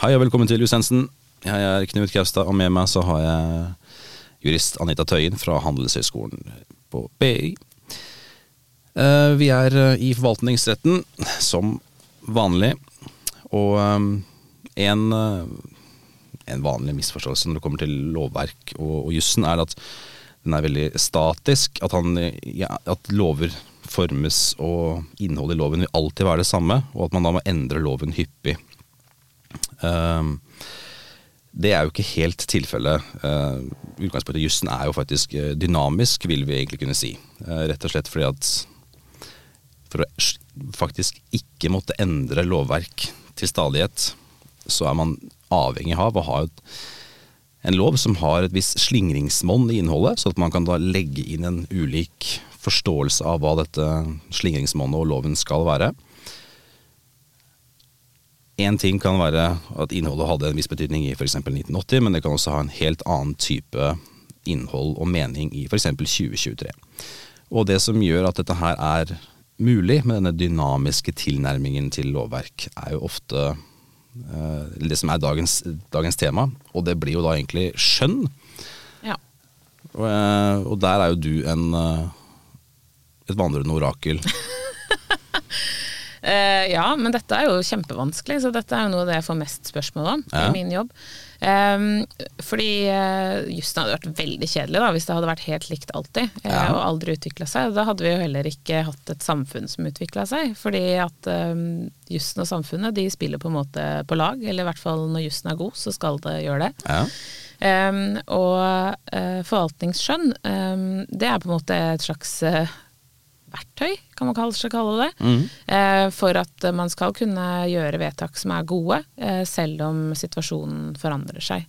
Hei og velkommen til Jusensen. Jeg er Knut Kaustad, og med meg så har jeg jurist Anita Tøyen fra Handelshøyskolen på BI. Eh, Vi er eh, i forvaltningsretten som vanlig, og eh, en, en vanlig misforståelse når det kommer til lovverk og, og jussen, er at den er veldig statisk. At, han, ja, at lover formes og innholdet i loven vil alltid være det samme, og at man da må endre loven hyppig. Um, det er jo ikke helt tilfellet. Uh, utgangspunktet i jussen er jo faktisk uh, dynamisk, vil vi egentlig kunne si. Uh, rett og slett fordi at for å faktisk ikke måtte endre lovverk til stadighet, så er man avhengig av å ha en lov som har et visst slingringsmonn i innholdet, så at man kan da legge inn en ulik forståelse av hva dette slingringsmonnet og loven skal være. Én ting kan være at innholdet hadde en viss betydning i f.eks. 1980, men det kan også ha en helt annen type innhold og mening i f.eks. 2023. Og det som gjør at dette her er mulig med denne dynamiske tilnærmingen til lovverk, er jo ofte eh, det som er dagens, dagens tema, og det blir jo da egentlig skjønn. Ja. Og, eh, og der er jo du en, eh, et vandrende orakel. Eh, ja, men dette er jo kjempevanskelig, så dette er jo noe av det jeg får mest spørsmål om Ja. i min jobb. Um, fordi uh, jussen hadde vært veldig kjedelig da, hvis det hadde vært helt likt alltid, eh, Ja. og aldri utvikla seg. Da hadde vi jo heller ikke hatt et samfunn som utvikla seg, fordi at um, jussen og samfunnet de spiller på en måte på lag, eller i hvert fall når jussen er god, så skal det gjøre det. Ja. Um, og uh, forvaltningsskjønn, um, det er på en måte et slags eh, verktøy, kan man kanskje kalle det, mm. eh, for at man skal kunne gjøre vedtak som er gode, eh, selv om situasjonen forandrer seg.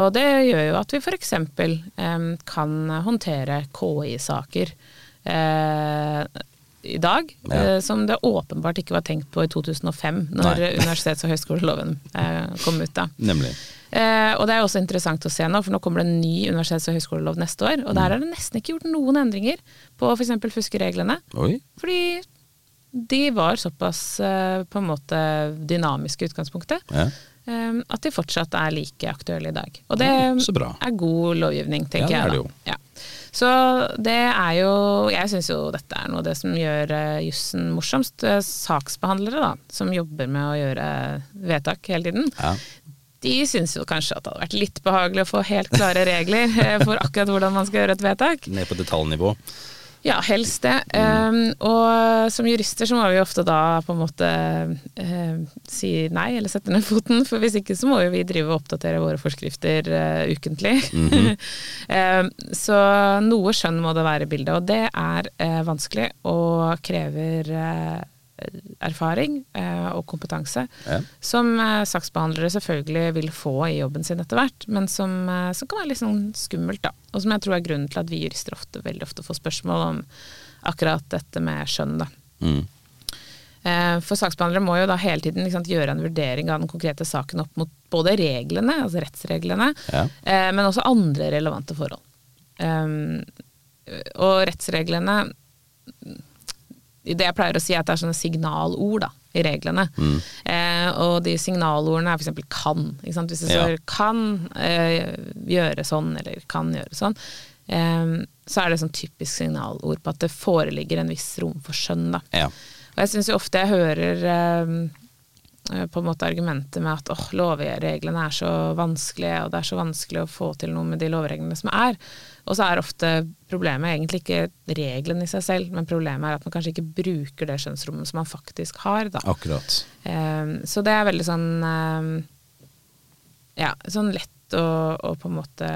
Og det gjør jo at vi f.eks. Eh, kan håndtere KI-saker eh, i dag, Ja. eh, som det åpenbart ikke var tenkt på i 2005, når Nei. universitets- og høyskoleloven eh, kom ut. da. Nemlig. Eh, og det er også interessant å se nå, for nå kommer det en ny universitets- og høyskolelov neste år, og der er det nesten ikke gjort noen endringer på f.eks. fuskereglene. Oi. Fordi de var såpass eh, på en måte dynamiske i utgangspunktet, Ja. eh, at de fortsatt er like aktuelle i dag. Og det Ja, er god lovgivning, tenker Ja, det er jeg det da. jo. Ja. Så det er jo Jeg syns jo dette er noe av det som gjør uh, jussen morsomst. Eh, saksbehandlere, da, som jobber med å gjøre vedtak hele tiden, Ja. De syns jo kanskje at det hadde vært litt behagelig å få helt klare regler eh, for akkurat hvordan man skal gjøre et vedtak. Ned på detaljnivå. Ja, helst det. Um, og som jurister så må vi ofte da på en måte uh, si nei, eller sette ned foten, for hvis ikke så må jo vi drive og oppdatere våre forskrifter uh, ukentlig. um, så noe skjønn må det være i bildet, og det er uh, vanskelig og krever erfaring eh, og kompetanse. Ja. Som eh, saksbehandlere selvfølgelig vil få i jobben sin etter hvert, men som, eh, som kan være litt sånn skummelt, da. Og som jeg tror er grunnen til at vi jurister ofte, veldig ofte får spørsmål om akkurat dette med skjønn, da. Mm. For saksbehandlere må jo da hele tiden sant, gjøre en vurdering av den konkrete saken opp mot både reglene, altså rettsreglene, Ja. eh, men også andre relevante forhold. Um, og rettsreglene Det jeg pleier å si er at det er sånne signalord da, i reglene. Mm. Eh, og de signalordene er f.eks. kan. Ikke sant? Hvis det Ja. 'kan eh, gjøre sånn' eller 'kan gjøre sånn', eh, så er det sånn typisk signalord på at det foreligger en viss rom for skjønn. da. Ja. Og jeg syns jo ofte jeg hører eh, eh, på en måte argumentet med at åh, lovreglene er så vanskelige, og det er så vanskelig å få til noe med de lovreglene som er. Og så er ofte problemet egentlig ikke reglene i seg selv, men problemet er at man kanskje ikke bruker det skjønnsrommet som man faktisk har, da. Akkurat. Eh, så det er veldig sånn eh, Ja, sånn lett å, å på en måte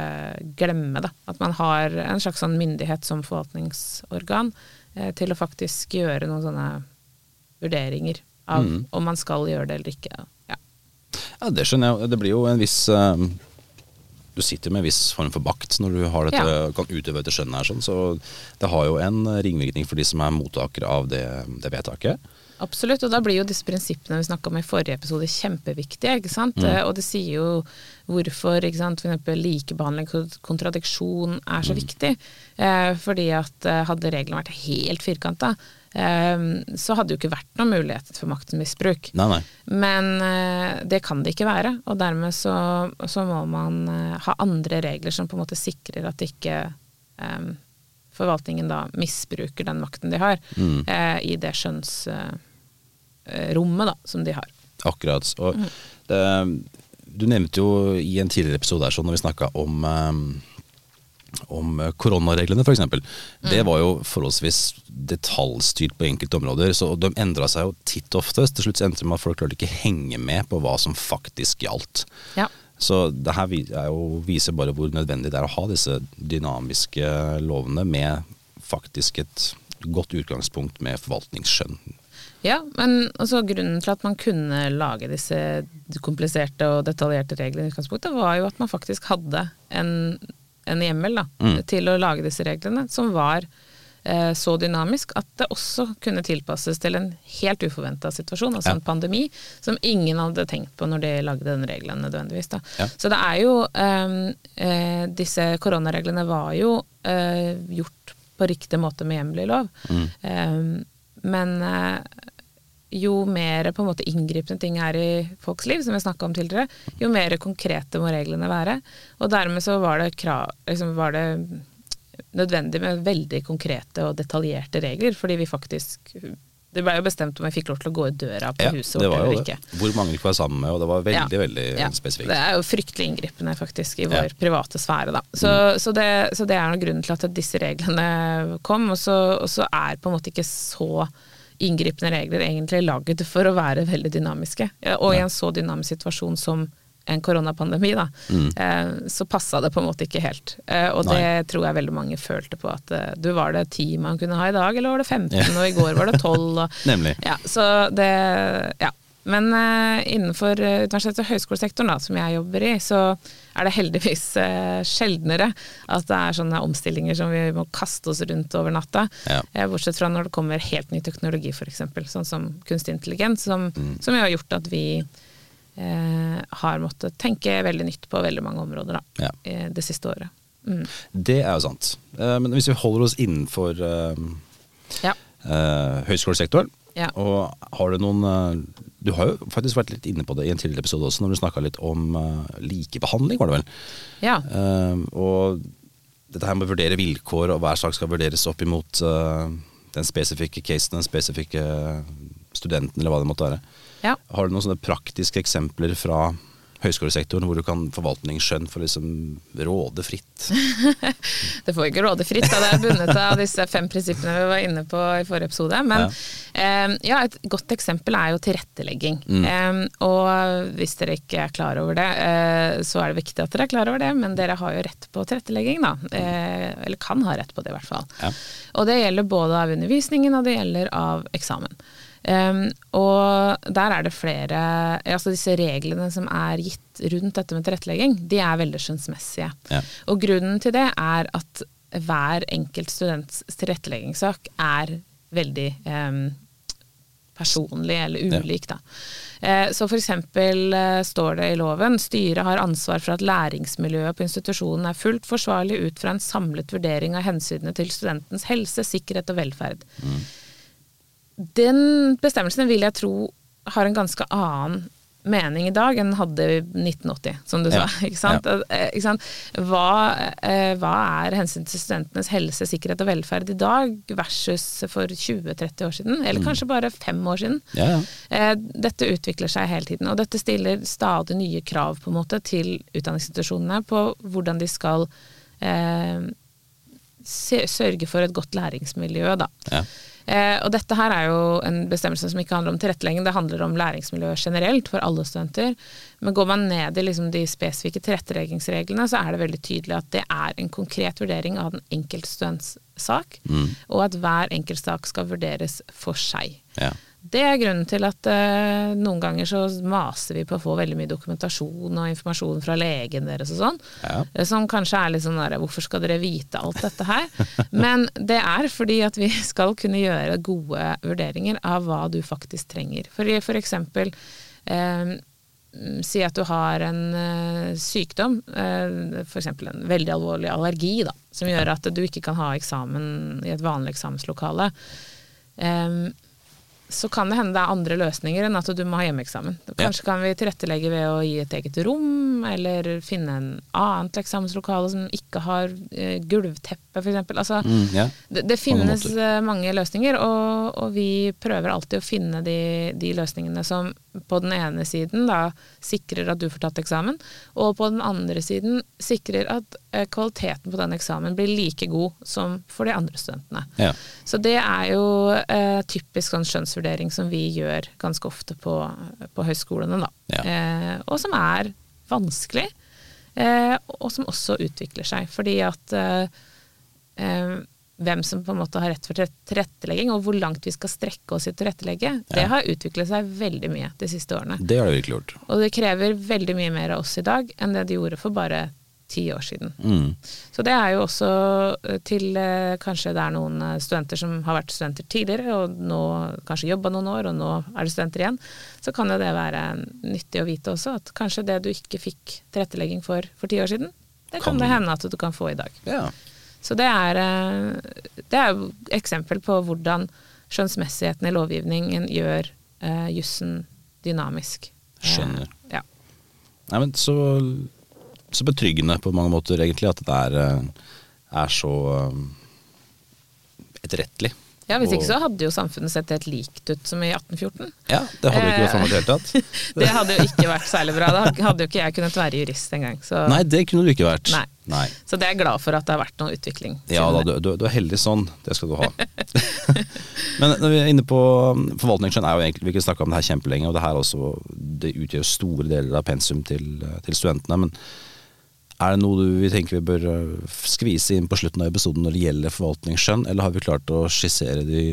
glemme, da. At man har en slags sånn myndighet som forvaltningsorgan eh, til å faktisk gjøre noen sånne vurderinger av Mm. om man skal gjøre det eller ikke. Ja. Ja, det skjønner jeg. Det blir jo en viss eh, Du sitter med en viss form for bakt når du har dette, Ja. kan utøve dette skjønnet her, sånn, så det har jo en ringvirkning for de som er mottakere av det, det vedtaket. Absolutt, og da blir jo disse prinsippene vi snakka om i forrige episode kjempeviktige, ikke sant. Mm. Og det sier jo hvorfor ikke sant, for likebehandling kontradiksjon er så viktig. Eh, fordi at eh, hadde reglene vært helt firkanta, eh, så hadde det jo ikke vært noen mulighet for maktmisbruk. Nei, nei. Men eh, det kan det ikke være, og dermed så, så må man eh, ha andre regler som på en måte sikrer at ikke um, forvaltningen da misbruker den makten de har, Mm. uh, i det skjønnsrommet da, som de har. Akkurat. Og Mm. det, du nevnte jo i en tidligere episode her, sånn, når vi snakka om eh, om koronareglene f.eks. Mm. Det var jo forholdsvis detaljstyrt på enkelte områder, så de endra seg jo titt og ofte. Til slutt endte det med at folk klarte ikke henge med på hva som faktisk gjaldt. Ja. Så det her er jo, viser bare hvor nødvendig det er å ha disse dynamiske lovene med faktisk et godt utgangspunkt med forvaltningsskjønn. Ja, men altså, grunnen til at man kunne lage disse kompliserte og detaljerte reglene i utgangspunktet, var jo at man faktisk hadde en, en hjemmel da, Mm. til å lage disse reglene, som var eh, så dynamisk at det også kunne tilpasses til en helt uforventa situasjon, altså Ja. en pandemi, som ingen hadde tenkt på når de lagde den regelen nødvendigvis. Da. Ja. Så det er jo eh, eh, Disse koronareglene var jo eh, gjort på riktig måte med hjemmel i lov. Mm. Eh, men eh, jo mer på en måte inngripende ting er i folks liv, som jeg snakka om tidligere, jo mer konkrete må reglene være. Og dermed så var det, krav, liksom var det nødvendig med veldig konkrete og detaljerte regler, fordi vi faktisk Det ble jo bestemt om jeg fikk lov til å gå i døra på Ja, huset vårt eller ikke. det. Hvor mange vi var være sammen med, og det var veldig, veldig Ja, spesifikt. Det er jo fryktelig inngripende faktisk i Ja. vår private sfære, da. Så, så, det, så det er noen grunnen til at disse reglene kom, og så, og så er på en måte ikke så inngripende regler egentlig lagd for å være veldig dynamiske. Og i en så dynamisk situasjon som en koronapandemi, da, mm. så passa det på en måte ikke helt. Eh, og det tror jeg veldig mange følte på at eh, du var det ti man kunne ha i dag, eller var det 15, Ja. og i går var det 12. Og, Nemlig. ja, så det, ja. Men eh, innenfor uh, universitets- og høyskolesektoren, da, som jeg jobber i, så er det heldigvis eh, sjeldnere at det er sånne omstillinger som vi må kaste oss rundt over natta. Ja. Eh, bortsett fra når det kommer helt ny teknologi, f.eks., sånn som kunstig intelligens, som, som jo har gjort at vi eh, har måttet tenke veldig nytt på veldig mange områder da, Ja. eh, det siste året. Mm. Det er jo sant. Eh, Men hvis vi holder oss innenfor eh, Ja. eh, høyskolesektoren, og har du noen eh, Du har jo faktisk vært litt inne på det i en tidligere episode også, når du snakka litt om eh, likebehandling, var det vel? ja. Eh, og dette her med å vurdere vilkår, og hver sak skal vurderes opp imot eh, den spesifikke casen, den spesifikke studenten, eller hva det måtte være. ja. Har du noen sånne praktiske eksempler fra høyskolesektoren hvor du kan forvaltningsskjønn for liksom råde fritt? Det får ikke råde fritt, da det er bundet av disse fem prinsippene vi var inne på i forrige episode. Men ja, ja et godt eksempel er jo tilrettelegging. Eh, og hvis dere ikke er klar over det, eh, så er det viktig at dere er klar over det, men dere har jo rett på tilrettelegging, da. Eh, eller kan ha rett på det, i hvert fall. Ja. Og det gjelder både av undervisningen og det gjelder av eksamen. Um, og der er det flere Altså disse reglene som er gitt rundt dette med tilrettelegging, de er veldig skjønnsmessige. Ja. Og grunnen til det er at hver enkelt students tilretteleggingssak er veldig um, personlig eller ulik, da. Eh, Så eksempel eh, står det i loven styret har ansvar for at læringsmiljøet på institusjonen er fullt forsvarlig ut fra en samlet vurdering av hensynene til studentens helse, sikkerhet og velferd. Den bestemmelsen vil jeg tro har en ganske annen mening i dag enn den hadde i 1980, som du Ja. sa. Ikke sant? Ja. Ikke sant? Hva, eh, hva er hensynet til studentenes helse, sikkerhet og velferd i dag versus for 20-30 år siden, eller kanskje bare fem år siden? Ja, ja. Eh, Dette utvikler seg hele tiden, og dette stiller stadig nye krav på en måte til utdanningsinstitusjonene på hvordan de skal eh, sørge for et godt læringsmiljø. Da. Eh, og dette her er jo en bestemmelse som ikke handler om tilrettelegging, det handler om læringsmiljø generelt for alle studenter. Men går man ned i liksom de spesifikke tilretteleggingsreglene, så er det veldig tydelig at det er en konkret vurdering av den enkelte students sak, og at hver enkelt sak skal vurderes for seg. Ja. Det er grunnen til at eh, noen ganger så maser vi på å få veldig mye dokumentasjon og informasjon fra legen deres og sånn. Ja. Eh, Som kanskje er litt sånn der Hvorfor skal dere vite alt dette her? Men det er fordi at vi skal kunne gjøre gode vurderinger av hva du faktisk trenger. For, for eksempel eh, mm, Si at du har en eh, sykdom, eh, f.eks. en veldig alvorlig allergi, da, som gjør at du ikke kan ha eksamen i et vanlig eksamenslokale. Em, så kan det hende det er andre løsninger enn at du må ha hjemmeeksamen. Kanskje kan vi tilrettelegge ved å gi et eget rom, eller finne en annet eksamenslokale som ikke har uh, gulvteppe, f.eks. Altså, Mm, yeah. det, det finnes eh, mange løsninger, og, og vi prøver alltid å finne de, de løsningene som på den ene siden da sikrer at du får tatt eksamen, og på den andre siden sikrer at uh, kvaliteten på den eksamen blir like god som for de andre studentene. Yeah. Så det er jo uh, typisk sånn skjønnsvurdering som vi gjør ganske ofte på, på høyskolene, da. Yeah. Eh, og som er vanskelig, eh, og som også utvikler seg. Fordi at eh, eh, hvem som på en måte har rett for tilret- tilrettelegging, og hvor langt vi skal strekke oss i tilrettelegge, det har utviklet seg veldig mye de siste årene. Det har det virkelig gjort. Og det krever veldig mye mer av oss i dag enn det det gjorde for bare ti år siden. Mm. Så det er jo også eh, til eh, kanskje det er noen eh, studenter som har vært studenter tidligere, og nå kanskje jobba noen år, og nå er det studenter igjen. Så kan jo det være nyttig å vite også, at kanskje det du ikke fikk tilrettelegging for for ti år siden, det kan, Kan- det hende at du kan få i dag. Ja. Så det er, det er eksempel på hvordan skjønnsmessigheten i lovgivningen gjør jussen dynamisk. Eh, Skjønner. ja. Nei, men så, så betryggende på mange måter, egentlig, at det er, eh, er så um, etterrettelig. ja, hvis ikke så hadde jo samfunnet sett helt likt ut som i 1814. Ja, det hadde jo ikke vært sånn i det hele tatt. Det hadde jo ikke vært særlig bra. Da hadde jo ikke jeg kunnet være jurist engang. Så, Nei, det kunne du ikke vært. Nei. Nei. så det er jeg glad for at det har vært noe utvikling. Ja da, du, du, du er heldig sånn. Det skal du ha. Men når vi er inne på um, forvaltningsskjønn, er jo egentlig, vi ikke snakka om det her kjempelenge, og det her også, det utgjør store deler av pensum til, til studentene. Men er det noe du vi tenker vi bør uh, skvise inn på slutten av episoden når det gjelder forvaltningsskjønn, eller har vi klart å skissere de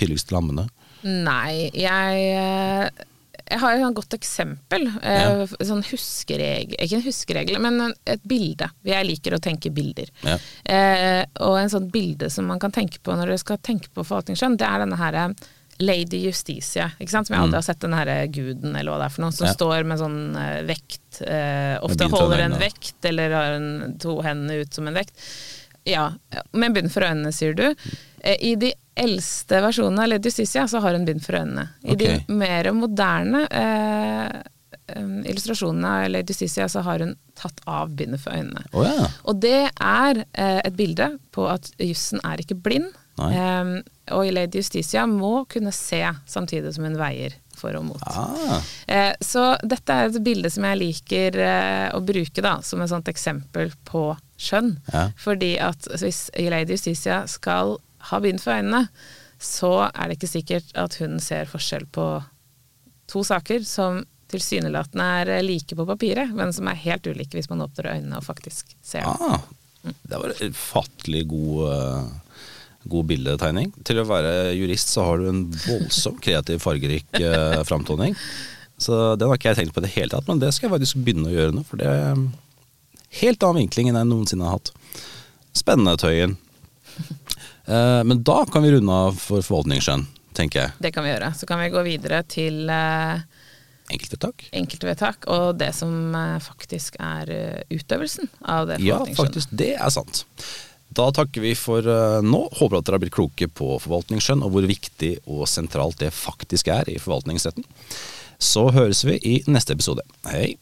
tydeligste lammene? Nei, jeg eh, jeg har et godt eksempel. Ja. Eh, Sånn huskeregel Ikke en huskeregel, men et bilde. Jeg liker å tenke bilder. Ja. Eh, og en sånn bilde som man kan tenke på når du skal tenke på forvaltningsskjønn, det er denne her eh, Lady Justicia, ikke sant? som jeg aldri har sett den her guden eller hva det er for noe, som Mm. Ja. står med sånn eh, vekt. Eh, ofte holder en vekt, eller har en, to hendene ut som en vekt. Ja, med bind for øynene, sier du. Eh, I de eldste versjonene av Lady Justicia så har hun bind for øynene. I okay. de mer moderne eh, eh, illustrasjonene av Lady Justicia så har hun tatt av bindet for øynene. Oh, ja. Og det er eh, et bilde på at jussen er ikke blind. Nei. og og Lady Justitia må kunne se samtidig som hun veier for og mot. Ah, Uh, så dette er et bilde som jeg liker uh, å bruke da, som et sånt eksempel på skjønn. Ja. Fordi at hvis Lady Justitia skal ha bind for øynene, så er det ikke sikkert at hun ser forskjell på to saker som tilsynelatende er eh, like på papiret, men som er helt ulike hvis man åpner øynene og faktisk ser ah. Det var en ufattelig god, uh, god bildetegning. Til å være jurist så har du en voldsom kreativ, fargerik eh, framtoning. Så den har ikke jeg tenkt på i det hele tatt, men det skal jeg faktisk begynne å gjøre nå. For det er en helt annen vinkling enn jeg noensinne har hatt. Spennende, Tøyen. Eh, men da kan vi runde av for forvaltningsskjønn, tenker jeg. Det kan vi gjøre. Så kan vi gå videre til eh, Enkeltvedtak? enkeltvedtak og det som eh, faktisk er eh, utøvelsen av det Ja, faktisk. Det er sant. Da takker vi for eh, nå. Håper at dere har blitt kloke på forvaltningsskjønn, og hvor viktig og sentralt det faktisk er i forvaltningsretten. Så høres vi i neste episode. Hei!